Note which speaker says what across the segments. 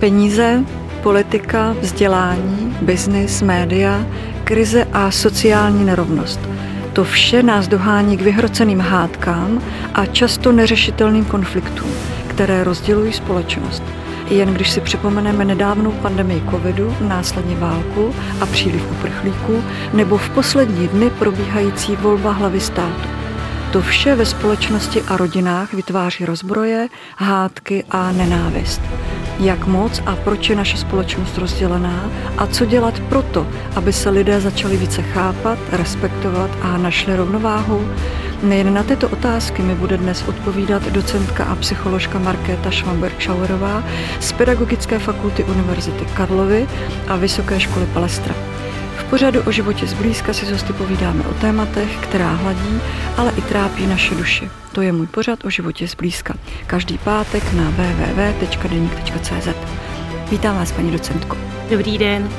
Speaker 1: Peníze, politika, vzdělání, biznis, média, krize a sociální nerovnost. To vše nás dohání k vyhroceným hádkám a často neřešitelným konfliktům, které rozdělují společnost. Jen když si připomeneme nedávnou pandemii covidu, následně válku a příliv uprchlíků, nebo v poslední dny probíhající volba hlavy státu. To vše ve společnosti a rodinách vytváří rozbroje, hádky a nenávist jak moc a proč je naše společnost rozdělená a co dělat proto, aby se lidé začali více chápat, respektovat a našli rovnováhu. Nejen na tyto otázky mi bude dnes odpovídat docentka a psycholožka Markéta Schwamberg-Schauerová z Pedagogické fakulty Univerzity Karlovy a Vysoké školy Palestra pořadu o životě zblízka si zosty povídáme o tématech, která hladí, ale i trápí naše duši. To je můj pořad o životě zblízka. Každý pátek na www.denik.cz. Vítám vás, paní docentko.
Speaker 2: Dobrý den.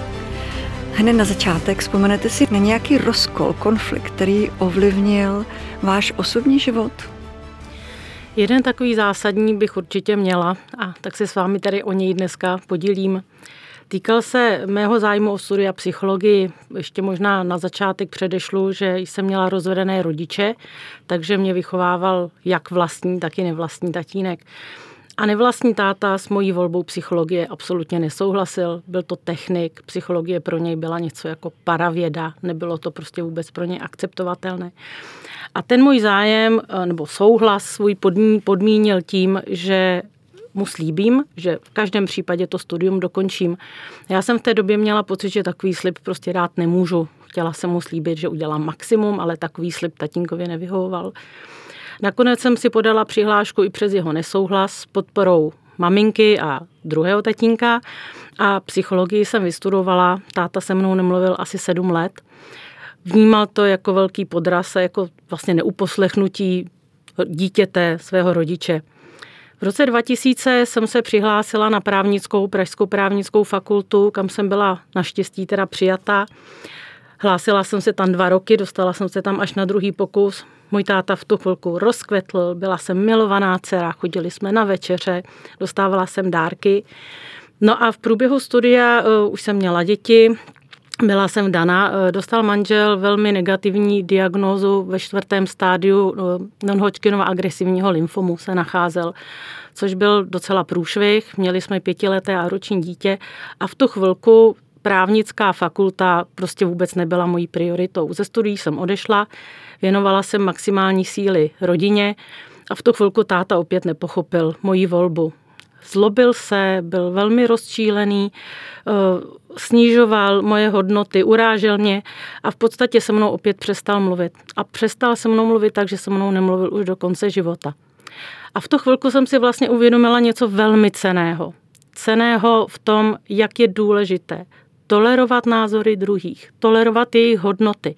Speaker 1: Hned na začátek vzpomenete si na nějaký rozkol, konflikt, který ovlivnil váš osobní život?
Speaker 2: Jeden takový zásadní bych určitě měla a tak se s vámi tady o něj dneska podělím. Týkal se mého zájmu o studia psychologii. Ještě možná na začátek předešlu, že jsem měla rozvedené rodiče, takže mě vychovával jak vlastní, tak i nevlastní tatínek. A nevlastní táta s mojí volbou psychologie absolutně nesouhlasil. Byl to technik, psychologie pro něj byla něco jako paravěda, nebylo to prostě vůbec pro něj akceptovatelné. A ten můj zájem nebo souhlas svůj podmínil tím, že mu slíbím, že v každém případě to studium dokončím. Já jsem v té době měla pocit, že takový slib prostě dát nemůžu. Chtěla jsem mu slíbit, že udělám maximum, ale takový slib tatínkovi nevyhovoval. Nakonec jsem si podala přihlášku i přes jeho nesouhlas s podporou maminky a druhého tatínka a psychologii jsem vystudovala. Táta se mnou nemluvil asi sedm let. Vnímal to jako velký podraz a jako vlastně neuposlechnutí dítěte svého rodiče. V roce 2000 jsem se přihlásila na právnickou, Pražskou právnickou fakultu, kam jsem byla naštěstí teda přijata. Hlásila jsem se tam dva roky, dostala jsem se tam až na druhý pokus. Můj táta v tu chvilku rozkvetl, byla jsem milovaná dcera, chodili jsme na večeře, dostávala jsem dárky. No a v průběhu studia uh, už jsem měla děti, byla jsem dana, eh, dostal manžel velmi negativní diagnózu ve čtvrtém stádiu eh, non-Hodgkinova agresivního lymfomu se nacházel, což byl docela průšvih. Měli jsme pětileté a roční dítě a v tu chvilku právnická fakulta prostě vůbec nebyla mojí prioritou. Ze studií jsem odešla, věnovala jsem maximální síly rodině a v tu chvilku táta opět nepochopil moji volbu zlobil se, byl velmi rozčílený, eh, snižoval moje hodnoty, urážel mě a v podstatě se mnou opět přestal mluvit. A přestal se mnou mluvit tak, že se mnou nemluvil už do konce života. A v tu chvilku jsem si vlastně uvědomila něco velmi ceného. Ceného v tom, jak je důležité tolerovat názory druhých, tolerovat jejich hodnoty.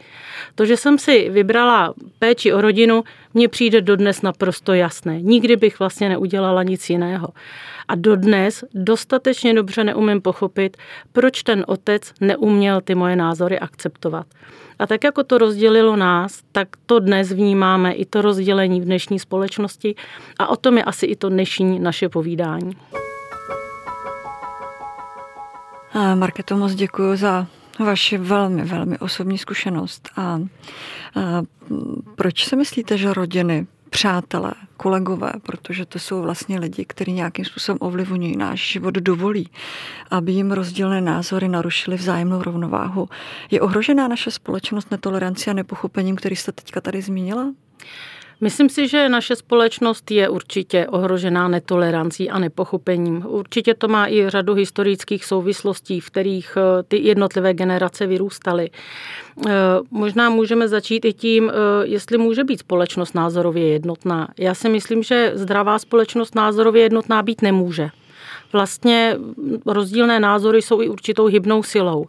Speaker 2: To, že jsem si vybrala péči o rodinu, mně přijde dodnes naprosto jasné. Nikdy bych vlastně neudělala nic jiného. A dodnes dostatečně dobře neumím pochopit, proč ten otec neuměl ty moje názory akceptovat. A tak jako to rozdělilo nás, tak to dnes vnímáme i to rozdělení v dnešní společnosti a o tom je asi i to dnešní naše povídání.
Speaker 1: Marketo, moc děkuji za vaši velmi, velmi osobní zkušenost. A, a proč si myslíte, že rodiny, přátelé, kolegové, protože to jsou vlastně lidi, kteří nějakým způsobem ovlivňují náš život, dovolí, aby jim rozdílné názory narušily vzájemnou rovnováhu. Je ohrožená naše společnost netolerancí a nepochopením, který jste teďka tady zmínila?
Speaker 2: Myslím si, že naše společnost je určitě ohrožená netolerancí a nepochopením. Určitě to má i řadu historických souvislostí, v kterých eh, ty jednotlivé generace vyrůstaly. Eh, možná můžeme začít i tím, eh, jestli může být společnost názorově jednotná. Já si myslím, že zdravá společnost názorově jednotná být nemůže vlastně rozdílné názory jsou i určitou hybnou silou.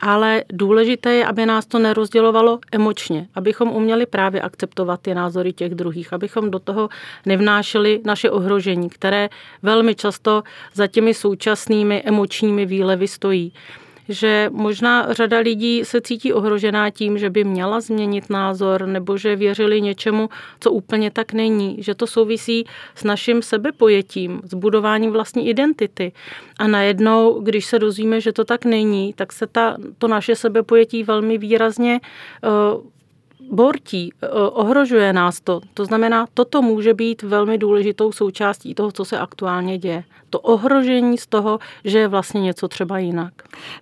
Speaker 2: Ale důležité je, aby nás to nerozdělovalo emočně, abychom uměli právě akceptovat ty názory těch druhých, abychom do toho nevnášeli naše ohrožení, které velmi často za těmi současnými emočními výlevy stojí že možná řada lidí se cítí ohrožená tím, že by měla změnit názor nebo že věřili něčemu, co úplně tak není, že to souvisí s naším sebepojetím, s budováním vlastní identity. A najednou, když se dozvíme, že to tak není, tak se ta, to naše sebepojetí velmi výrazně uh, bortí, eh, ohrožuje nás to. To znamená, toto může být velmi důležitou součástí toho, co se aktuálně děje. To ohrožení z toho, že je vlastně něco třeba jinak.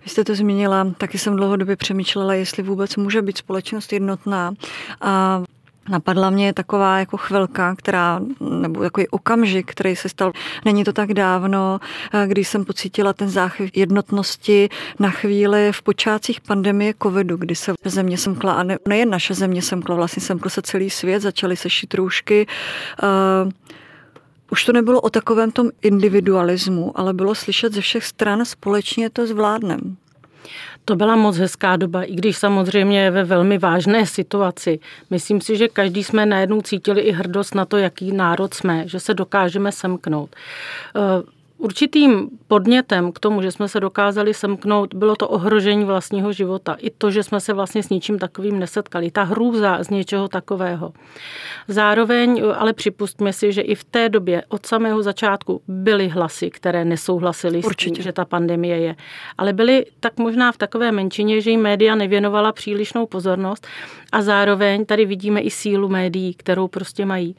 Speaker 1: Vy jste to zmínila, taky jsem dlouhodobě přemýšlela, jestli vůbec může být společnost jednotná. A Napadla mě taková jako chvilka, která, nebo takový okamžik, který se stal, není to tak dávno, když jsem pocítila ten záchyv jednotnosti na chvíli v počátcích pandemie covidu, kdy se země semkla, a ne, nejen naše země semkla, vlastně semkl se celý svět, začaly se šít růžky. Uh, už to nebylo o takovém tom individualismu, ale bylo slyšet ze všech stran společně to zvládnem.
Speaker 2: To byla moc hezká doba, i když samozřejmě ve velmi vážné situaci. Myslím si, že každý jsme najednou cítili i hrdost na to, jaký národ jsme, že se dokážeme semknout. Určitým podnětem k tomu, že jsme se dokázali semknout, bylo to ohrožení vlastního života. I to, že jsme se vlastně s ničím takovým nesetkali. Ta hrůza z něčeho takového. Zároveň ale připustme si, že i v té době od samého začátku byly hlasy, které nesouhlasily s tím, že ta pandemie je. Ale byly tak možná v takové menšině, že jim média nevěnovala přílišnou pozornost a zároveň tady vidíme i sílu médií, kterou prostě mají.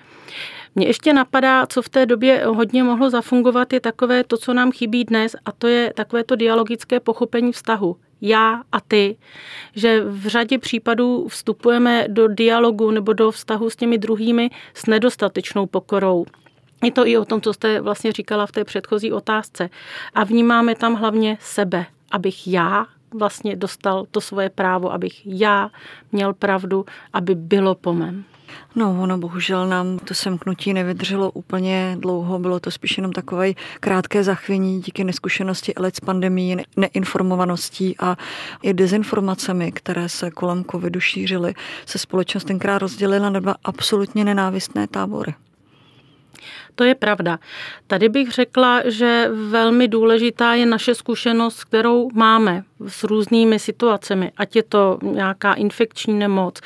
Speaker 2: Mně ještě napadá, co v té době hodně mohlo zafungovat, je takové to, co nám chybí dnes, a to je takové to dialogické pochopení vztahu. Já a ty, že v řadě případů vstupujeme do dialogu nebo do vztahu s těmi druhými s nedostatečnou pokorou. Je to i o tom, co jste vlastně říkala v té předchozí otázce. A vnímáme tam hlavně sebe, abych já vlastně dostal to svoje právo, abych já měl pravdu, aby bylo po mém.
Speaker 1: No, ono bohužel nám to semknutí nevydrželo úplně dlouho, bylo to spíš jenom takové krátké zachvění díky neskušenosti elit s pandemí, neinformovaností a i dezinformacemi, které se kolem covidu šířily, se společnost tenkrát rozdělila na dva absolutně nenávistné tábory.
Speaker 2: To je pravda. Tady bych řekla, že velmi důležitá je naše zkušenost, kterou máme s různými situacemi, ať je to nějaká infekční nemoc,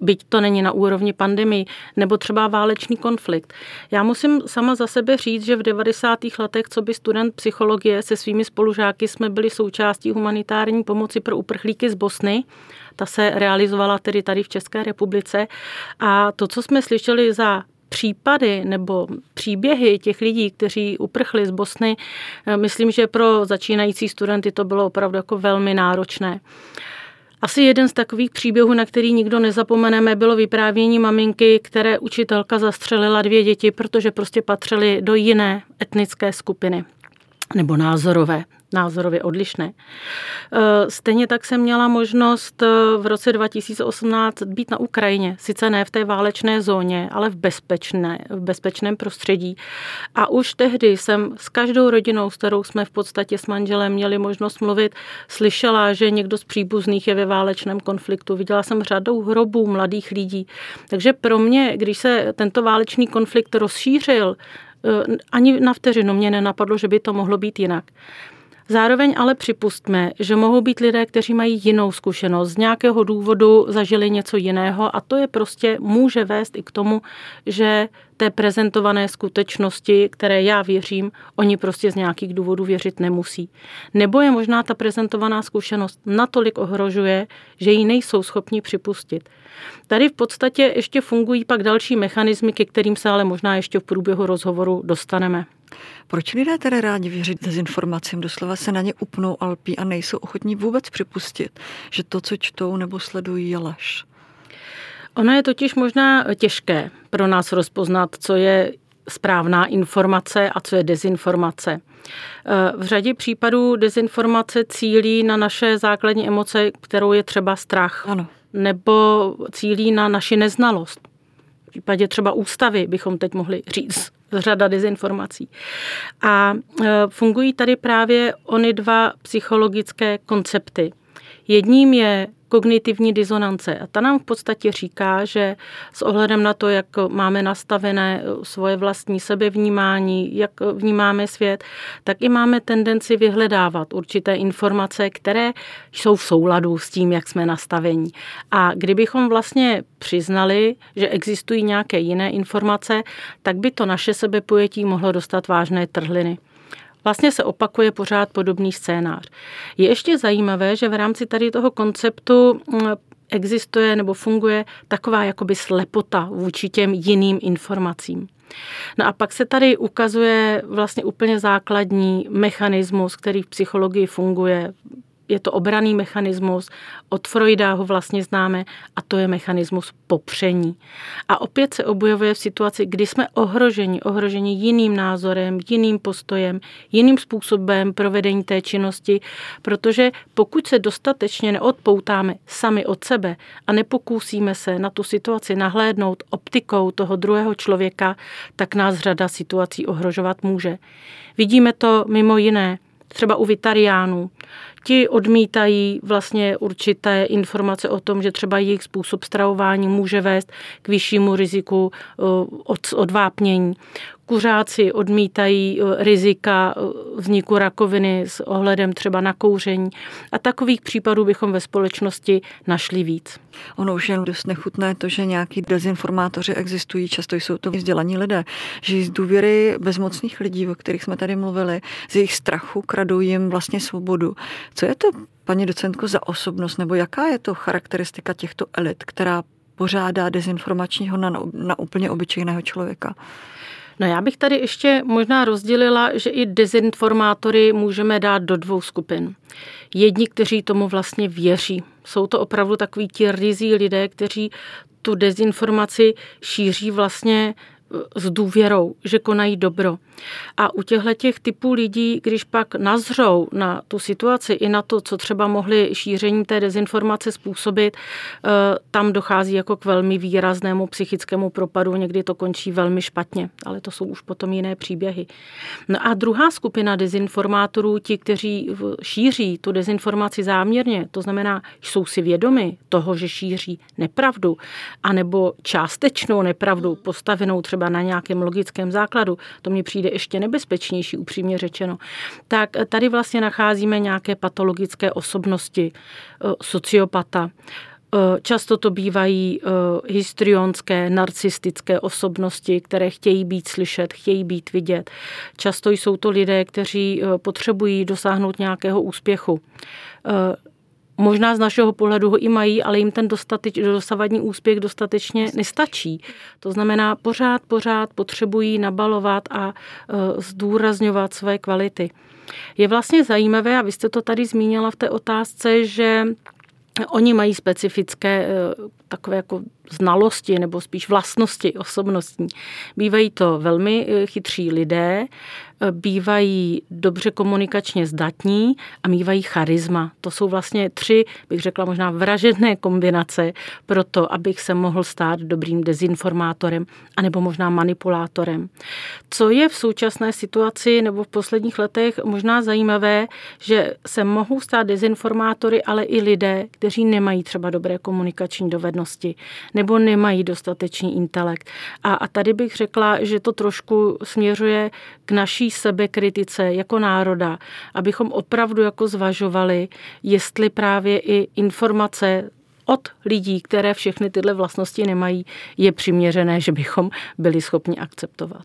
Speaker 2: byť to není na úrovni pandemii, nebo třeba válečný konflikt. Já musím sama za sebe říct, že v 90. letech, co by student psychologie se svými spolužáky jsme byli součástí humanitární pomoci pro uprchlíky z Bosny. Ta se realizovala tedy tady v České republice. A to, co jsme slyšeli za případy nebo příběhy těch lidí, kteří uprchli z Bosny, myslím, že pro začínající studenty to bylo opravdu jako velmi náročné. Asi jeden z takových příběhů, na který nikdo nezapomeneme, bylo vyprávění maminky, které učitelka zastřelila dvě děti, protože prostě patřily do jiné etnické skupiny nebo názorové názorově odlišné. E, stejně tak jsem měla možnost e, v roce 2018 být na Ukrajině, sice ne v té válečné zóně, ale v, bezpečné, v bezpečném prostředí. A už tehdy jsem s každou rodinou, s kterou jsme v podstatě s manželem měli možnost mluvit, slyšela, že někdo z příbuzných je ve válečném konfliktu. Viděla jsem řadou hrobů mladých lidí. Takže pro mě, když se tento válečný konflikt rozšířil, e, ani na vteřinu mě nenapadlo, že by to mohlo být jinak. Zároveň ale připustme, že mohou být lidé, kteří mají jinou zkušenost, z nějakého důvodu zažili něco jiného a to je prostě může vést i k tomu, že té prezentované skutečnosti, které já věřím, oni prostě z nějakých důvodů věřit nemusí. Nebo je možná ta prezentovaná zkušenost natolik ohrožuje, že ji nejsou schopni připustit. Tady v podstatě ještě fungují pak další mechanismy, ke kterým se ale možná ještě v průběhu rozhovoru dostaneme.
Speaker 1: Proč lidé tedy rádi věřit dezinformacím? Doslova se na ně upnou alpí a nejsou ochotní vůbec připustit, že to, co čtou nebo sledují, je lež.
Speaker 2: Ono je totiž možná těžké pro nás rozpoznat, co je správná informace a co je dezinformace. V řadě případů dezinformace cílí na naše základní emoce, kterou je třeba strach.
Speaker 1: Ano.
Speaker 2: Nebo cílí na naši neznalost. V případě třeba ústavy bychom teď mohli říct řada dezinformací. A e, fungují tady právě ony dva psychologické koncepty. Jedním je kognitivní disonance. A ta nám v podstatě říká, že s ohledem na to, jak máme nastavené svoje vlastní sebevnímání, jak vnímáme svět, tak i máme tendenci vyhledávat určité informace, které jsou v souladu s tím, jak jsme nastavení. A kdybychom vlastně přiznali, že existují nějaké jiné informace, tak by to naše sebepojetí mohlo dostat vážné trhliny vlastně se opakuje pořád podobný scénář. Je ještě zajímavé, že v rámci tady toho konceptu mm, existuje nebo funguje taková jakoby slepota vůči těm jiným informacím. No a pak se tady ukazuje vlastně úplně základní mechanismus, který v psychologii funguje je to obraný mechanismus, od Freuda ho vlastně známe a to je mechanismus popření. A opět se objevuje v situaci, kdy jsme ohroženi, ohroženi jiným názorem, jiným postojem, jiným způsobem provedení té činnosti, protože pokud se dostatečně neodpoutáme sami od sebe a nepokusíme se na tu situaci nahlédnout optikou toho druhého člověka, tak nás řada situací ohrožovat může. Vidíme to mimo jiné třeba u vitariánů. Ti odmítají vlastně určité informace o tom, že třeba jejich způsob stravování může vést k vyššímu riziku eh, odvápnění kuřáci odmítají eh, rizika eh, vzniku rakoviny s ohledem třeba na kouření. A takových případů bychom ve společnosti našli víc.
Speaker 1: Ono už je dost nechutné to, že nějaký dezinformátoři existují, často jsou to vzdělaní lidé, že z důvěry bezmocných lidí, o kterých jsme tady mluvili, z jejich strachu kradou jim vlastně svobodu. Co je to, paní docentko, za osobnost, nebo jaká je to charakteristika těchto elit, která pořádá dezinformačního na, na úplně obyčejného člověka?
Speaker 2: No já bych tady ještě možná rozdělila, že i dezinformátory můžeme dát do dvou skupin. Jedni, kteří tomu vlastně věří. Jsou to opravdu takový ti rizí lidé, kteří tu dezinformaci šíří vlastně s důvěrou, že konají dobro. A u těchto těch typů lidí, když pak nazřou na tu situaci i na to, co třeba mohli šíření té dezinformace způsobit, eh, tam dochází jako k velmi výraznému psychickému propadu, někdy to končí velmi špatně, ale to jsou už potom jiné příběhy. No a druhá skupina dezinformátorů, ti, kteří šíří tu dezinformaci záměrně, to znamená, jsou si vědomi toho, že šíří nepravdu, anebo částečnou nepravdu postavenou třeba třeba na nějakém logickém základu, to mně přijde ještě nebezpečnější, upřímně řečeno, tak tady vlastně nacházíme nějaké patologické osobnosti eh, sociopata. Eh, často to bývají eh, histrionské, narcistické osobnosti, které chtějí být slyšet, chtějí být vidět. Často jsou to lidé, kteří potřebují dosáhnout nějakého úspěchu Možná z našeho pohledu ho i mají, ale jim ten dostateč, dosavadní úspěch dostatečně nestačí. To znamená, pořád, pořád potřebují nabalovat a e, zdůrazňovat své kvality. Je vlastně zajímavé, a vy jste to tady zmínila v té otázce, že Oni mají specifické e, takové jako znalosti nebo spíš vlastnosti osobnostní. Bývají to velmi e, chytří lidé, bývají dobře komunikačně zdatní a mývají charisma. To jsou vlastně tři, bych řekla možná vražedné kombinace pro to, abych se mohl stát dobrým dezinformátorem anebo možná manipulátorem. Co je v současné situaci nebo v posledních letech možná zajímavé, že se mohou stát dezinformátory, ale i lidé, kteří nemají třeba dobré komunikační dovednosti nebo nemají dostatečný intelekt. A, a tady bych řekla, že to trošku směřuje k naší naší sebekritice jako národa, abychom opravdu jako zvažovali, jestli právě i informace od lidí, které všechny tyhle vlastnosti nemají, je přiměřené, že bychom byli schopni akceptovat.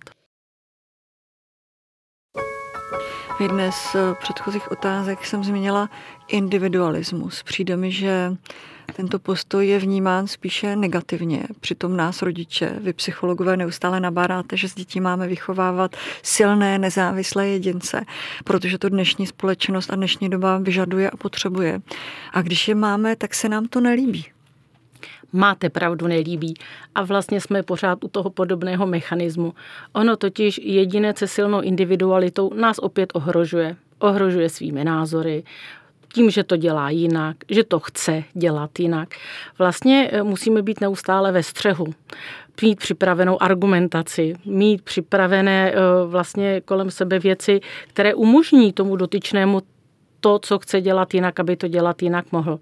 Speaker 1: V jedné z předchozích otázek jsem zmínila individualismus. Přijde mi, že tento postoj je vnímán spíše negativně. Přitom nás rodiče, vy psychologové neustále nabáráte, že s dětí máme vychovávat silné, nezávislé jedince, protože to dnešní společnost a dnešní doba vyžaduje a potřebuje. A když je máme, tak se nám to nelíbí
Speaker 2: máte pravdu, nelíbí. A vlastně jsme pořád u toho podobného mechanismu. Ono totiž jediné se silnou individualitou nás opět ohrožuje. Ohrožuje svými názory, tím, že to dělá jinak, že to chce dělat jinak. Vlastně eh, musíme být neustále ve střehu mít připravenou argumentaci, mít připravené eh, vlastně kolem sebe věci, které umožní tomu dotyčnému to, co chce dělat jinak, aby to dělat jinak mohl.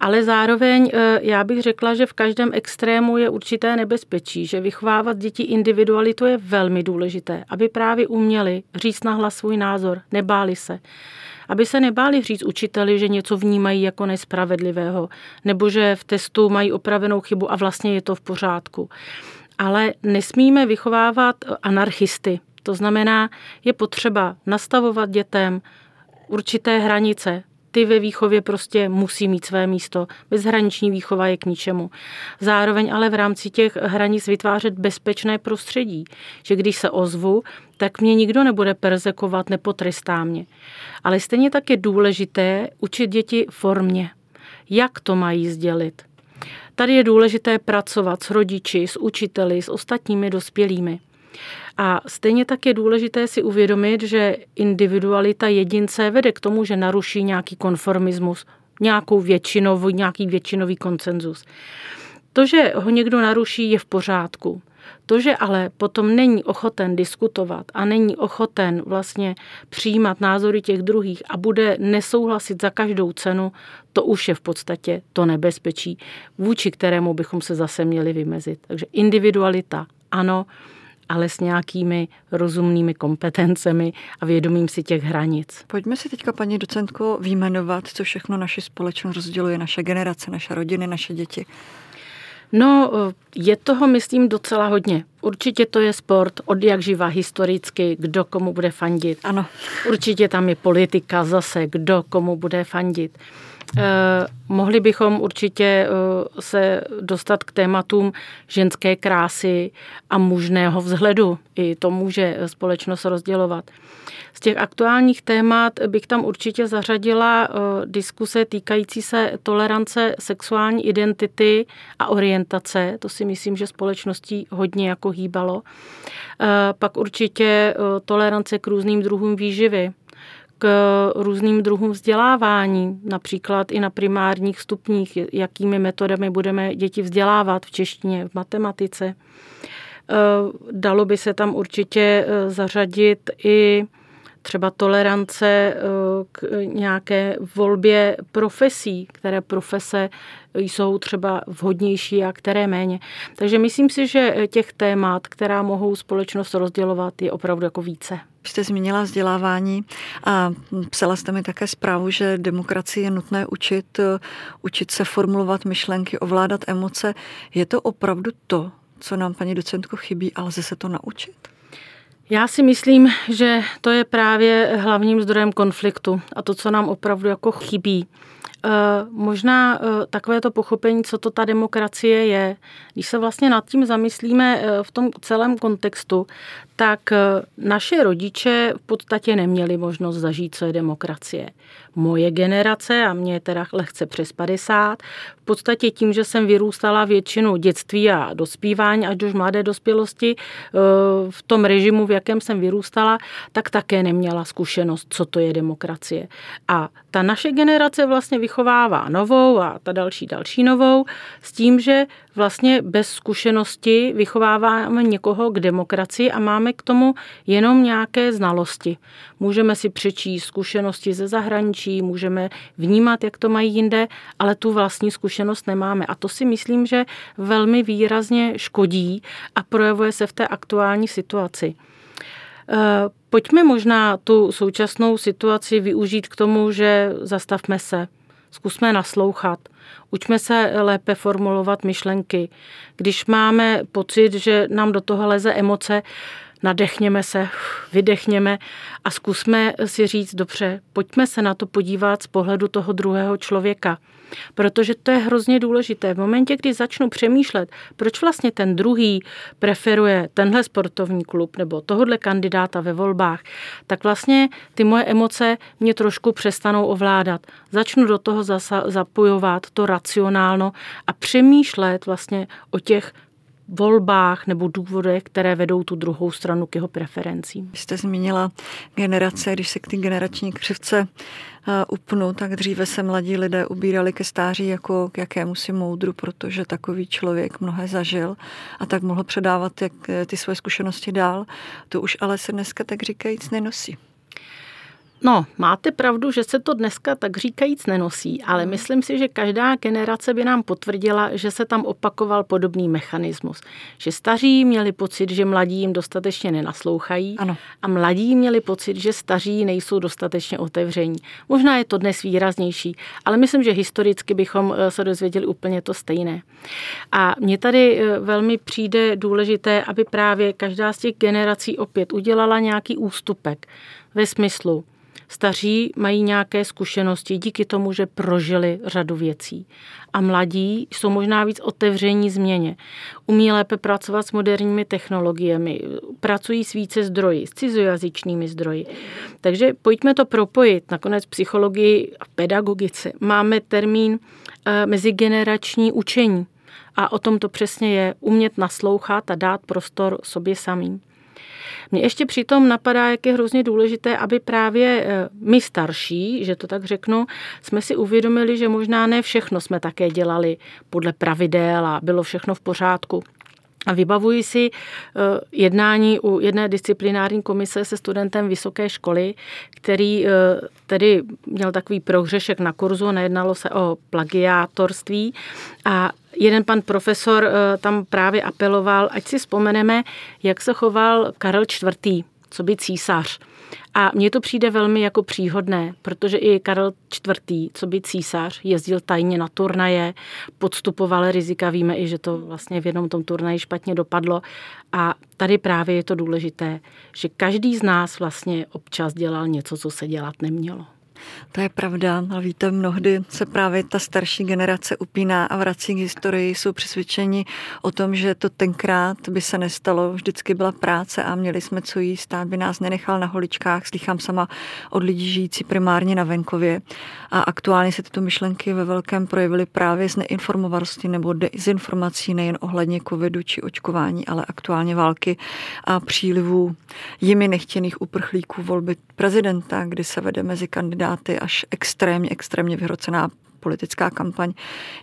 Speaker 2: Ale zároveň eh, já bych řekla, že v každém extrému je určité nebezpečí, že vychovávat děti individualitu je velmi důležité, aby právě uměli říct nahlas svůj názor, nebáli se. Aby se nebáli říct učiteli, že něco vnímají jako nespravedlivého, nebo že v testu mají opravenou chybu a vlastně je to v pořádku. Ale nesmíme vychovávat anarchisty. To znamená, je potřeba nastavovat dětem určité hranice, ty ve výchově prostě musí mít své místo. Bezhraniční výchova je k ničemu. Zároveň ale v rámci těch hranic vytvářet bezpečné prostředí, že když se ozvu, tak mě nikdo nebude perzekovat, nepotrestá mě. Ale stejně tak je důležité učit děti formě. Jak to mají sdělit? Tady je důležité pracovat s rodiči, s učiteli, s ostatními dospělými. A stejně tak je důležité si uvědomit, že individualita jedince vede k tomu, že naruší nějaký konformismus, nějakou většinový, nějaký většinový koncenzus. To, že ho někdo naruší, je v pořádku. To, že ale potom není ochoten diskutovat a není ochoten vlastně přijímat názory těch druhých a bude nesouhlasit za každou cenu, to už je v podstatě to nebezpečí, vůči kterému bychom se zase měli vymezit. Takže individualita, ano, ale s nějakými rozumnými kompetencemi a vědomím si těch hranic.
Speaker 1: Pojďme si teďka, paní docentko, výjmenovat, co všechno naši společnost rozděluje, naše generace, naše rodiny, naše děti.
Speaker 2: No, je toho, myslím, docela hodně. Určitě to je sport, od jak živa historicky, kdo komu bude fandit.
Speaker 1: Ano.
Speaker 2: Určitě tam je politika zase, kdo komu bude fandit. Eh, mohli bychom určitě eh, se dostat k tématům ženské krásy a mužného vzhledu. I to může společnost rozdělovat. Z těch aktuálních témat bych tam určitě zařadila eh, diskuse týkající se tolerance sexuální identity a orientace. To si myslím, že společností hodně jako hýbalo. Pak určitě tolerance k různým druhům výživy k různým druhům vzdělávání, například i na primárních stupních, jakými metodami budeme děti vzdělávat v češtině, v matematice. E, dalo by se tam určitě e, zařadit i třeba tolerance e, k nějaké volbě profesí, které profese jsou třeba vhodnější a které méně. Takže myslím si, že těch témat, která mohou společnost rozdělovat, je opravdu jako více.
Speaker 1: Jste zmínila vzdělávání a psala jste mi také zprávu, že demokracii je nutné učit, učit se formulovat myšlenky, ovládat emoce. Je to opravdu to, co nám, paní docentko, chybí, ale lze se to naučit?
Speaker 2: Já si myslím, že to je právě hlavním zdrojem konfliktu a to, co nám opravdu jako chybí. Eh, možná eh, takové to pochopení, co to ta demokracie je. Když se vlastně nad tím zamyslíme eh, v tom celém kontextu, tak naše rodiče v podstatě neměli možnost zažít, co je demokracie. Moje generace, a mě je teda lehce přes 50, v podstatě tím, že jsem vyrůstala většinu dětství a dospívání až do mladé dospělosti v tom režimu, v jakém jsem vyrůstala, tak také neměla zkušenost, co to je demokracie. A ta naše generace vlastně vychovává novou a ta další další novou s tím, že vlastně bez zkušenosti vychováváme někoho k demokracii a máme k tomu jenom nějaké znalosti. Můžeme si přečíst zkušenosti ze zahraničí, můžeme vnímat, jak to mají jinde, ale tu vlastní zkušenost nemáme. A to si myslím, že velmi výrazně škodí a projevuje se v té aktuální situaci. Eh, pojďme možná tu současnou situaci využít k tomu, že zastavme se, zkusme naslouchat, učme se lépe formulovat myšlenky. Když máme pocit, že nám do toho leze emoce, nadechněme se, vydechněme a zkusme si říct, dobře, pojďme se na to podívat z pohledu toho druhého člověka. Protože to je hrozně důležité. V momentě, kdy začnu přemýšlet, proč vlastně ten druhý preferuje tenhle sportovní klub nebo tohodle kandidáta ve volbách, tak vlastně ty moje emoce mě trošku přestanou ovládat. Začnu do toho zapojovat to racionálno a přemýšlet vlastně o těch volbách nebo důvodech, které vedou tu druhou stranu k jeho preferencím.
Speaker 1: Jste zmínila generace, když se k té generační křivce eh, upnu, tak dříve se mladí lidé ubírali ke stáří jako k jakému si moudru, protože takový člověk mnohé zažil a tak mohl předávat jak, eh, ty své zkušenosti dál. To už ale se dneska tak říkajíc nenosí.
Speaker 2: No, máte pravdu, že se to dneska tak říkajíc nenosí, ale hmm. myslím si, že každá generace by nám potvrdila, že se tam opakoval podobný mechanismus. Že staří měli pocit, že mladí jim dostatečně nenaslouchají ano. a mladí měli pocit, že staří nejsou dostatečně otevření. Možná je to dnes výraznější, ale myslím, že historicky bychom eh, se dozvěděli úplně to stejné. A mně tady eh, velmi přijde důležité, aby právě každá z těch generací opět udělala nějaký ústupek ve smyslu, Staří mají nějaké zkušenosti díky tomu, že prožili řadu věcí. A mladí jsou možná víc otevření změně. Umí lépe pracovat s moderními technologiemi, pracují s více zdroji, s cizojazyčnými zdroji. Takže pojďme to propojit. Nakonec psychologii a pedagogice máme termín eh, mezigenerační učení. A o tom to přesně je umět naslouchat a dát prostor sobě samým. Mně ještě přitom napadá, jak je hrozně důležité, aby právě eh, my starší, že to tak řeknu, jsme si uvědomili, že možná ne všechno jsme také dělali podle pravidel a bylo všechno v pořádku. A vybavuji si eh, jednání u jedné disciplinární komise se studentem vysoké školy, který eh, tedy měl takový prohřešek na kurzu, nejednalo se o plagiátorství a jeden pan profesor eh, tam právě apeloval, ať si vzpomeneme, jak se choval Karel IV., co by císař. A mně to přijde velmi jako příhodné, protože i Karel IV., co by císař, jezdil tajně na turnaje, podstupoval rizika, víme i, že to vlastně v jednom tom turnaji špatně dopadlo. A tady právě je to důležité, že každý z nás vlastně občas dělal něco, co se dělat nemělo.
Speaker 1: To je pravda, ale víte, mnohdy se právě ta starší generace upíná a vrací k historii, jsou přesvědčeni o tom, že to tenkrát by se nestalo, vždycky byla práce a měli jsme co jíst, stát by nás nenechal na holičkách, slychám sama od lidí žijící primárně na venkově. A aktuálně se tyto myšlenky ve velkém projevily právě z neinformovanosti nebo dezinformací nejen ohledně covidu či očkování, ale aktuálně války a přílivu jimi nechtěných uprchlíků volby prezidenta, kdy se vede mezi kandidáty až extrémně, extrémně vyhrocená politická kampaň.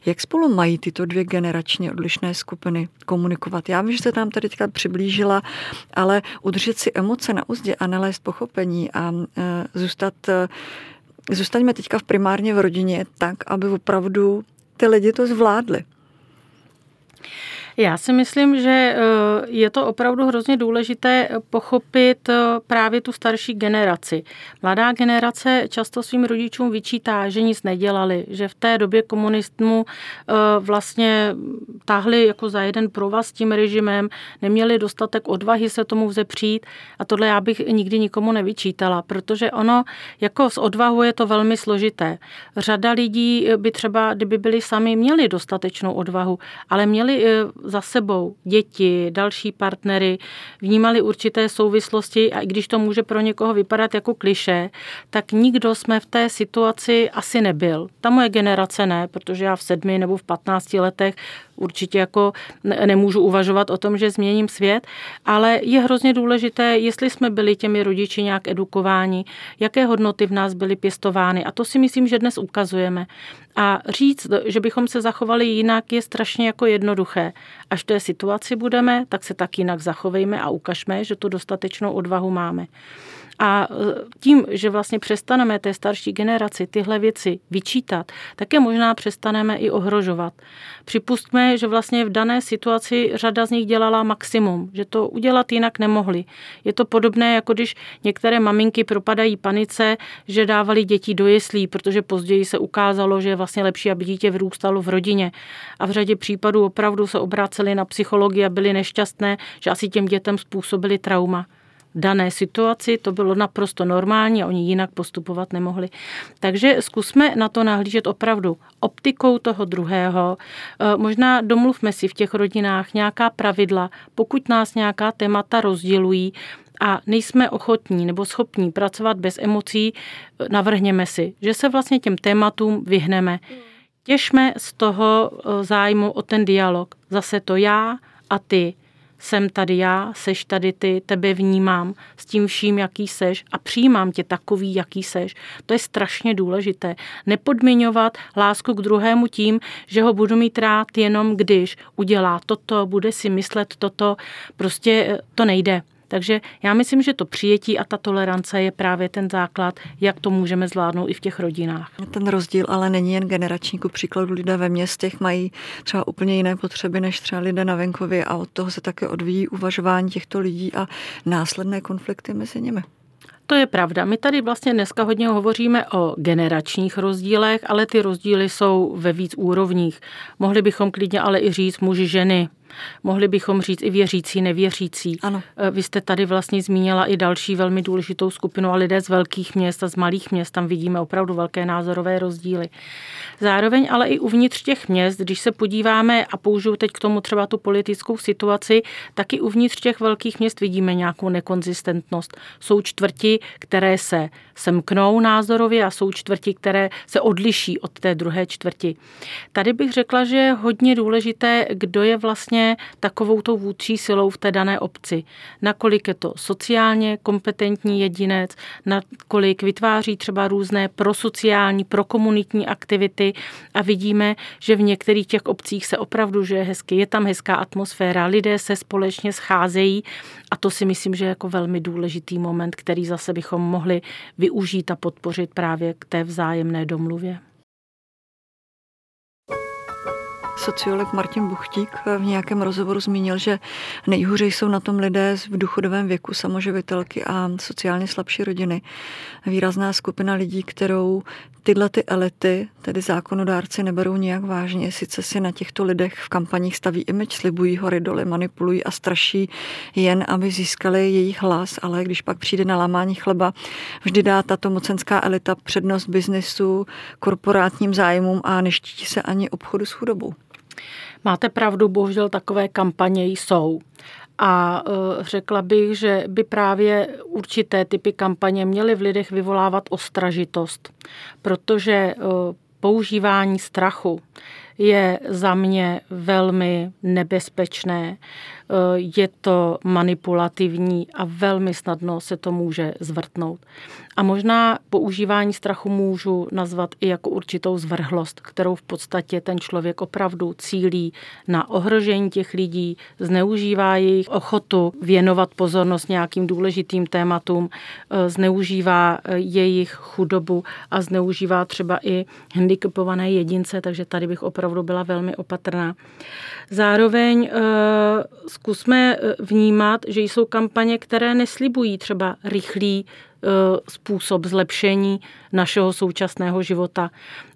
Speaker 1: Jak spolu mají tyto dvě generačně odlišné skupiny komunikovat? Já vím, že se tam tady teďka přiblížila, ale udržet si emoce na úzdě a nalézt pochopení a e, zůstat, e, zůstaňme teďka v primárně v rodině tak, aby opravdu ty lidi to zvládli.
Speaker 2: Já si myslím, že eh, je to opravdu hrozně důležité pochopit eh, právě tu starší generaci. Mladá generace často svým rodičům vyčítá, že nic nedělali, že v té době komunismu eh, vlastně táhli jako za jeden provaz s tím režimem, neměli dostatek odvahy se tomu vzepřít a tohle já bych nikdy nikomu nevyčítala, protože ono jako z odvahu je to velmi složité. Řada lidí by třeba, kdyby byli sami, měli dostatečnou odvahu, ale měli za sebou děti, další partnery, vnímali určité souvislosti a i když to může pro někoho vypadat jako kliše, tak nikdo jsme v té situaci asi nebyl. Ta moje generace ne, protože já v sedmi nebo v patnácti letech určitě jako nemůžu uvažovat o tom, že změním svět, ale je hrozně důležité, jestli jsme byli těmi rodiči nějak edukováni, jaké hodnoty v nás byly pěstovány. A to si myslím, že dnes ukazujeme. A říct, že bychom se zachovali jinak, je strašně jako jednoduché. Až v té situaci budeme, tak se tak jinak zachovejme a ukažme, že tu dostatečnou odvahu máme. A e, tím, že vlastně přestaneme té starší generaci tyhle věci vyčítat, tak je možná přestaneme i ohrožovat. Připustme, že vlastně v dané situaci řada z nich dělala maximum, že to udělat jinak nemohli. Je to podobné, jako když některé maminky propadají panice, že dávali děti do jeslí, protože později se ukázalo, že je vlastně lepší, aby dítě vyrůstalo v rodině. A v řadě případů opravdu se obráceli na psychologii a byli nešťastné, že asi těm dětem způsobili trauma dané situaci, to bylo naprosto normální a oni jinak postupovat nemohli. Takže zkusme na to nahlížet opravdu optikou toho druhého. E, možná domluvme si v těch rodinách nějaká pravidla, pokud nás nějaká témata rozdělují, a nejsme ochotní nebo schopní pracovat bez emocí, e, navrhněme si, že se vlastně těm tématům vyhneme. Těžme z toho e, zájmu o ten dialog. Zase to já a ty jsem tady já, seš tady ty, tebe vnímám s tím vším, jaký seš a přijímám tě takový, jaký seš. To je strašně důležité. Nepodmiňovat lásku k druhému tím, že ho budu mít rád jenom když udělá toto, bude si myslet toto. Prostě eh, to nejde. Takže já myslím, že to přijetí a ta tolerance je právě ten základ, jak to můžeme zvládnout i v těch rodinách.
Speaker 1: Ten rozdíl ale není jen generační. Ku příkladu lidé ve městech mají třeba úplně jiné potřeby než třeba lidé na venkově a od toho se také odvíjí uvažování těchto lidí a následné konflikty mezi nimi.
Speaker 2: To je pravda. My tady vlastně dneska hodně hovoříme o generačních rozdílech, ale ty rozdíly jsou ve víc úrovních. Mohli bychom klidně ale i říct muži, ženy, Mohli bychom říct i věřící, nevěřící.
Speaker 1: Ano.
Speaker 2: Eh, vy jste tady vlastně zmínila i další velmi důležitou skupinu a lidé z velkých měst a z malých měst. Tam vidíme opravdu velké názorové rozdíly. Zároveň ale i uvnitř těch měst, když se podíváme a použiju teď k tomu třeba tu politickou situaci, taky uvnitř těch velkých měst vidíme nějakou nekonzistentnost. Jsou čtvrti, které se semknou názorově a jsou čtvrti, které se odliší od té druhé čtvrti. Tady bych řekla, že je hodně důležité, kdo je vlastně takovou tou vůdčí silou v té dané obci. Nakolik je to sociálně kompetentní jedinec, nakolik vytváří třeba různé prosociální, prokomunitní aktivity a vidíme, že v některých těch obcích se opravdu žije hezky, je tam hezká atmosféra, lidé se společně scházejí a to si myslím, že je jako velmi důležitý moment, který zase bychom mohli využít a podpořit právě k té vzájemné domluvě.
Speaker 1: Sociolog Martin Buchtík v nějakém rozhovoru zmínil, že nejhůře jsou na tom lidé v důchodovém věku, samoživitelky a sociálně slabší rodiny. Výrazná skupina lidí, kterou tyhle ty elity, tedy zákonodárci, neberou nijak vážně. Sice si na těchto lidech v kampaních staví image, slibují hory doly, manipulují a straší jen, aby získali jejich hlas, ale když pak přijde na lámání chleba, vždy dá tato mocenská elita přednost biznisu, korporátním zájmům a neštítí se ani obchodu s chudobou.
Speaker 2: Máte pravdu, bohužel takové kampaně jsou. A e, řekla bych, že by právě určité typy kampaně měly v lidech vyvolávat ostražitost, protože e, používání strachu je za mě velmi nebezpečné. Eh, je to manipulativní a velmi snadno se to může zvrtnout. A možná používání strachu můžu nazvat i jako určitou zvrhlost, kterou v podstatě ten člověk opravdu cílí na ohrožení těch lidí, zneužívá jejich ochotu věnovat pozornost nějakým důležitým tématům, eh, zneužívá eh, jejich chudobu a zneužívá třeba i handicapované jedince, takže tady bych opravdu byla velmi opatrná. Zároveň zkusme eh, vnímat, že jsou kampaně, které neslibují třeba rychlý eh, způsob zlepšení našeho současného života.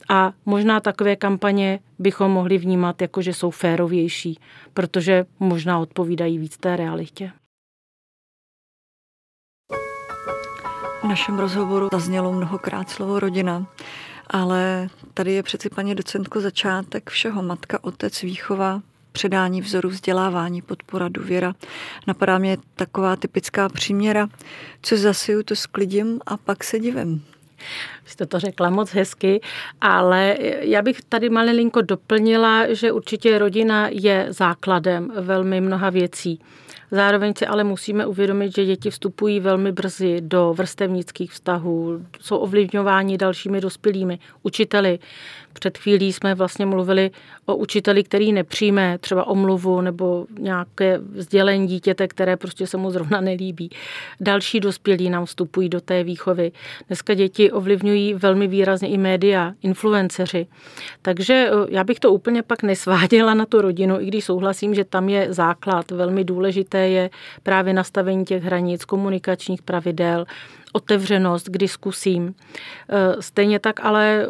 Speaker 2: A možná takové kampaně bychom mohli vnímat jako, že jsou férovější, protože možná odpovídají víc té realitě.
Speaker 1: V našem rozhovoru zaznělo mnohokrát slovo rodina, ale tady je přeci paní docentko začátek všeho. Matka, otec, výchova, předání vzoru vzdělávání, podpora, důvěra. Napadá mě taková typická příměra, co zasiju, to sklidím a pak se divím.
Speaker 2: Jste to řekla moc hezky, ale já bych tady malinko doplnila, že určitě rodina je základem velmi mnoha věcí. Zároveň si ale musíme uvědomit, že děti vstupují velmi brzy do vrstevnických vztahů, jsou ovlivňováni dalšími dospělými, učiteli. Před chvílí jsme vlastně mluvili o učiteli, který nepřijme třeba omluvu nebo nějaké vzdělení dítěte, které prostě se mu zrovna nelíbí. Další dospělí nám vstupují do té výchovy. Dneska děti ovlivňují velmi výrazně i média, influenceři. Takže eh, já bych to úplně pak nesváděla na tu rodinu, i když souhlasím, že tam je základ. Velmi důležité je právě nastavení těch hranic, komunikačních pravidel, otevřenost k diskusím. E, stejně tak ale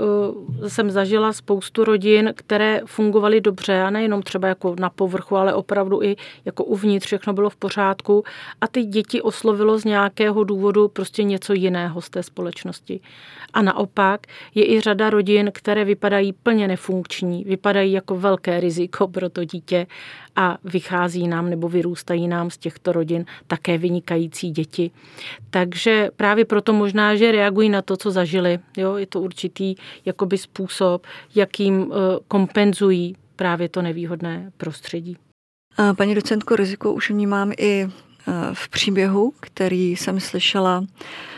Speaker 2: e, jsem zažila spoustu rodin, které fungovaly dobře a nejenom třeba jako na povrchu, ale opravdu i jako uvnitř všechno bylo v pořádku a ty děti oslovilo z nějakého důvodu prostě něco jiného z té společnosti. A naopak je i řada rodin, které vypadají plně nefunkční, vypadají jako velké riziko pro to dítě a vychází nám nebo vyrůstají nám z těchto rodin také vynikající děti. Takže právě proto možná, že reagují na to, co zažili. Jo? Je to určitý jakoby způsob, jakým eh, kompenzují právě to nevýhodné prostředí.
Speaker 1: Paní docentko, riziko už vnímám i v příběhu, který jsem slyšela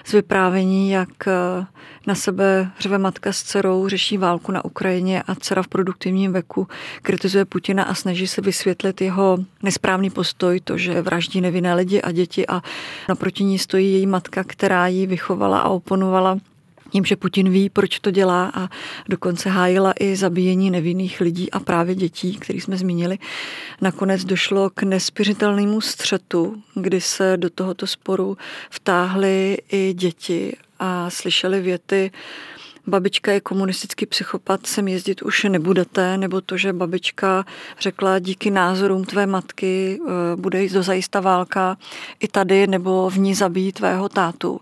Speaker 1: z vyprávění, jak eh, na sebe řve matka s dcerou, řeší válku na Ukrajině a dcera v produktivním věku kritizuje Putina a snaží se vysvětlit jeho nesprávný postoj, to, že vraždí nevinné lidi a děti a naproti ní stojí její matka, která ji vychovala a oponovala že Putin ví, proč to dělá a dokonce hájila i zabíjení nevinných lidí a právě dětí, který jsme zmínili. Nakonec došlo k nespiřitelnému střetu, kdy se do tohoto sporu vtáhly i děti a slyšeli věty, babička je komunistický psychopat, sem jezdit už nebudete, nebo to, že babička řekla díky názorům tvé matky eh, bude do zajista válka i tady, nebo v ní zabít tvého tátu.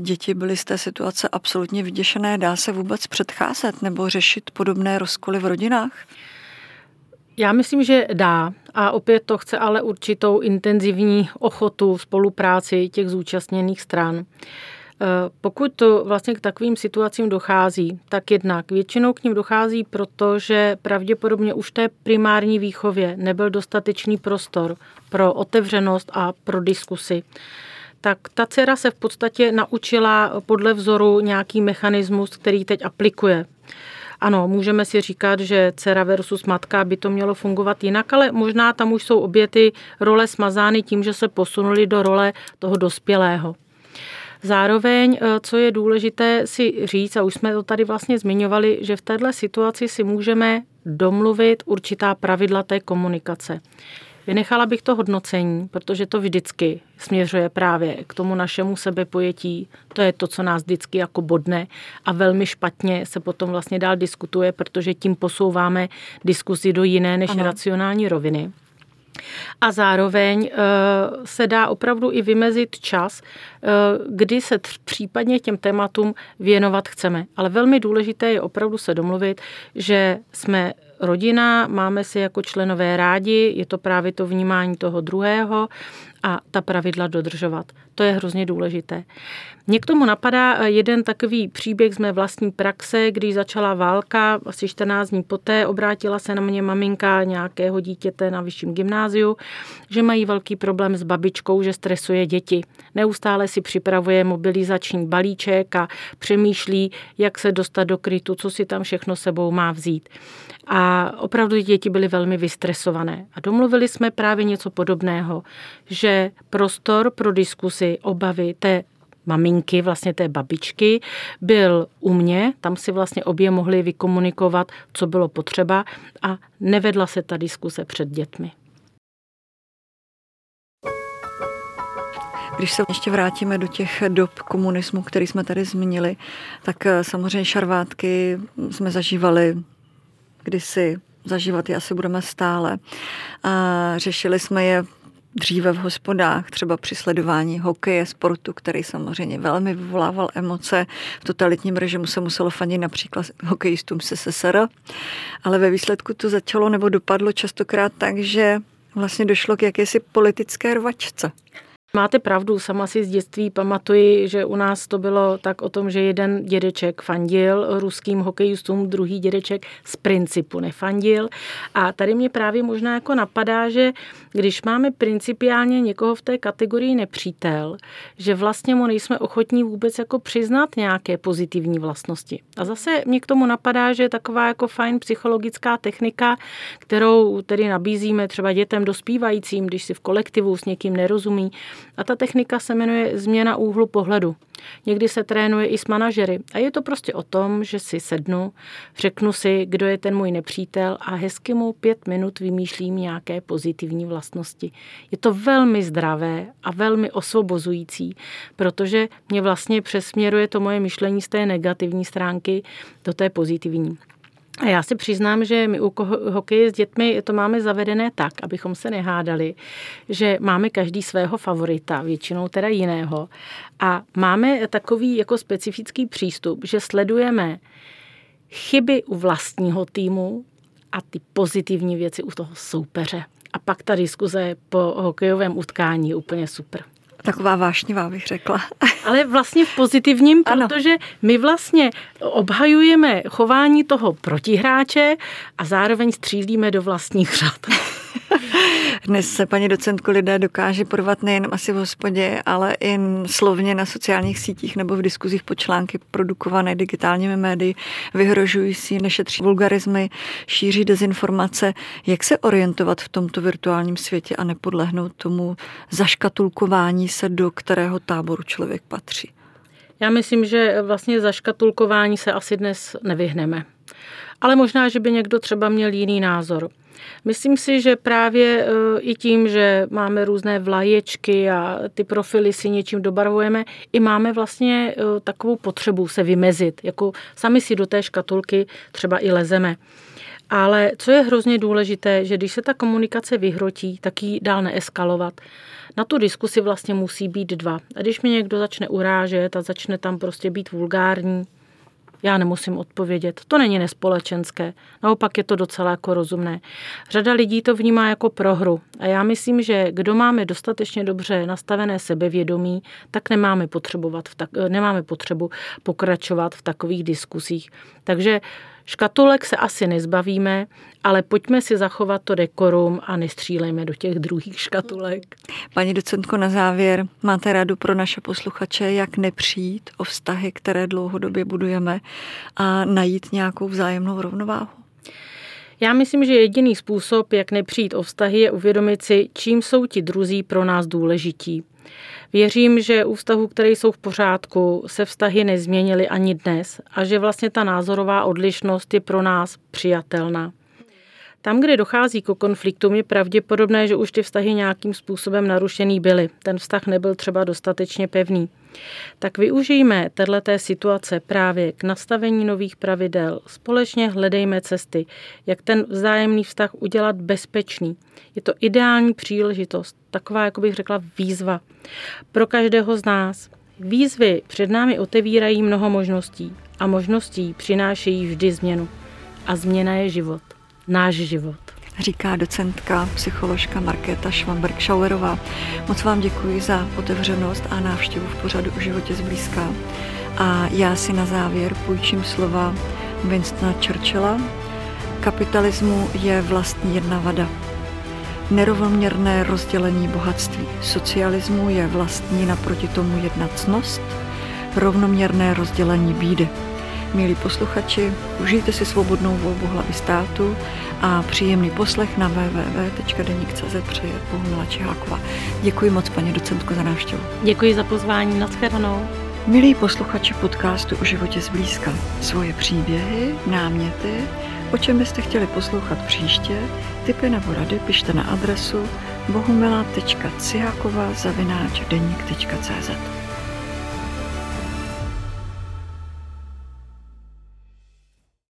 Speaker 1: Děti byly z té situace absolutně vyděšené. Dá se vůbec předcházet nebo řešit podobné rozkoly v rodinách?
Speaker 2: Já myslím, že dá. A opět to chce ale určitou intenzivní ochotu, spolupráci těch zúčastněných stran. E, pokud to vlastně k takovým situacím dochází, tak jednak většinou k ním dochází, protože pravděpodobně už té primární výchově nebyl dostatečný prostor pro otevřenost a pro diskusy tak ta dcera se v podstatě naučila podle vzoru nějaký mechanismus, který teď aplikuje. Ano, můžeme si říkat, že dcera versus matka by to mělo fungovat jinak, ale možná tam už jsou obě ty role smazány tím, že se posunuli do role toho dospělého. Zároveň, eh, co je důležité si říct, a už jsme to tady vlastně zmiňovali, že v této situaci si můžeme domluvit určitá pravidla té komunikace. Vynechala bych to hodnocení, protože to vždycky směřuje právě k tomu našemu sebepojetí. To je to, co nás vždycky jako bodne a velmi špatně se potom vlastně dál diskutuje, protože tím posouváme diskuzi do jiné než ano. racionální roviny. A zároveň eh, se dá opravdu i vymezit čas, kdy se případně těm tématům věnovat chceme. Ale velmi důležité je opravdu se domluvit, že jsme rodina, máme si jako členové rádi, je to právě to vnímání toho druhého a ta pravidla dodržovat. To je hrozně důležité. Mně k tomu napadá eh, jeden takový příběh z mé vlastní praxe, když začala válka, asi 14 dní poté obrátila se na mě maminka nějakého dítěte na vyšším gymnáziu, že mají velký problém s babičkou, že stresuje děti. Neustále si připravuje mobilizační balíček a přemýšlí, jak se dostat do krytu, co si tam všechno sebou má vzít. A opravdu děti byly velmi vystresované. A domluvili jsme právě něco podobného, že prostor pro diskusi, obavy té maminky, vlastně té babičky, byl u mě, tam si vlastně obě mohli vykomunikovat, co bylo potřeba a nevedla se ta diskuse před dětmi.
Speaker 1: Když se ještě vrátíme do těch dob komunismu, který jsme tady zmínili, tak eh, samozřejmě šarvátky jsme zažívali kdysi zažívat je asi budeme stále. A řešili jsme je dříve v hospodách, třeba při sledování hokeje, sportu, který samozřejmě velmi vyvolával emoce. V totalitním režimu se muselo fandit například hokejistům SSSR, ale ve výsledku to začalo nebo dopadlo častokrát tak, že vlastně došlo k jakési politické rvačce.
Speaker 2: Máte pravdu, sama si z dětství pamatuji, že u nás to bylo tak o tom, že jeden dědeček fandil ruským hokejistům, druhý dědeček z principu nefandil. A tady mě právě možná jako napadá, že když máme principiálně někoho v té kategorii nepřítel, že vlastně mu nejsme ochotní vůbec jako přiznat nějaké pozitivní vlastnosti. A zase mě k tomu napadá, že je taková jako fajn psychologická technika, kterou tedy nabízíme třeba dětem dospívajícím, když si v kolektivu s někým nerozumí, a ta technika se jmenuje změna úhlu pohledu. Někdy se trénuje i s manažery. A je to prostě o tom, že si sednu, řeknu si, kdo je ten můj nepřítel a hezky mu pět minut vymýšlím nějaké pozitivní vlastnosti. Je to velmi zdravé a velmi osvobozující, protože mě vlastně přesměruje to moje myšlení z té negativní stránky do té pozitivní. A já si přiznám, že my u hokeje s dětmi to máme zavedené tak, abychom se nehádali, že máme každý svého favorita, většinou teda jiného. A máme takový jako specifický přístup, že sledujeme chyby u vlastního týmu a ty pozitivní věci u toho soupeře. A pak ta diskuze po hokejovém utkání je úplně super.
Speaker 1: Taková vášnivá bych řekla.
Speaker 2: Ale vlastně v pozitivním, protože my vlastně obhajujeme chování toho protihráče a zároveň střílíme do vlastních řad.
Speaker 1: Dnes se, paní docentko, lidé dokáže porvat nejen asi v hospodě, ale i slovně na sociálních sítích nebo v diskuzích po články produkované digitálními médii. Vyhrožují si, nešetří vulgarizmy, šíří dezinformace. Jak se orientovat v tomto virtuálním světě a nepodlehnout tomu zaškatulkování se, do kterého táboru člověk patří?
Speaker 2: Já myslím, že vlastně zaškatulkování se asi dnes nevyhneme. Ale možná, že by někdo třeba měl jiný názor. Myslím si, že právě e, i tím, že máme různé vlaječky a ty profily si něčím dobarvujeme, i máme vlastně e, takovou potřebu se vymezit, jako sami si do té škatulky třeba i lezeme. Ale co je hrozně důležité, že když se ta komunikace vyhrotí, tak ji dál neeskalovat. Na tu diskusi vlastně musí být dva. A když mi někdo začne urážet a začne tam prostě být vulgární, já nemusím odpovědět. To není nespolečenské. Naopak je to docela jako rozumné. Řada lidí to vnímá jako prohru. A já myslím, že kdo máme dostatečně dobře nastavené sebevědomí, tak nemáme, potřebovat v tak, nemáme potřebu pokračovat v takových diskusích. Takže Škatulek se asi nezbavíme, ale pojďme si zachovat to dekorum a nestřílejme do těch druhých škatulek.
Speaker 1: Paní docentko, na závěr máte radu pro naše posluchače, jak nepřijít o vztahy, které dlouhodobě budujeme a najít nějakou vzájemnou rovnováhu?
Speaker 2: Já myslím, že jediný způsob, jak nepřijít o vztahy, je uvědomit si, čím jsou ti druzí pro nás důležití. Věřím, že u vztahů, které jsou v pořádku, se vztahy nezměnily ani dnes a že vlastně ta názorová odlišnost je pro nás přijatelná. Tam, kde dochází k konfliktům, je pravděpodobné, že už ty vztahy nějakým způsobem narušený byly. Ten vztah nebyl třeba dostatečně pevný. Tak využijme této situace právě k nastavení nových pravidel. Společně hledejme cesty, jak ten vzájemný vztah udělat bezpečný. Je to ideální příležitost, taková, jako bych řekla, výzva pro každého z nás. Výzvy před námi otevírají mnoho možností a možností přinášejí vždy změnu. A změna je život náš život.
Speaker 1: Říká docentka, psycholožka Markéta Švamberg-Schauerová. Moc vám děkuji za otevřenost a návštěvu v pořadu o životě zblízka. A já si na závěr půjčím slova Winstona Churchilla. Kapitalismu je vlastní jedna vada. Nerovnoměrné rozdělení bohatství. Socialismu je vlastní naproti tomu jedna cnost. Rovnoměrné rozdělení bídy. Milí posluchači, užijte si svobodnou volbu hlavy státu a příjemný poslech na www.denik.cz přeje Bohumila Čiháková. Děkuji moc, paní docentko, za návštěvu.
Speaker 2: Děkuji za pozvání, nashledanou.
Speaker 1: Milí posluchači podcastu o životě zblízka, svoje příběhy, náměty, o čem byste chtěli poslouchat příště, typy nebo rady pište na adresu deník.cz.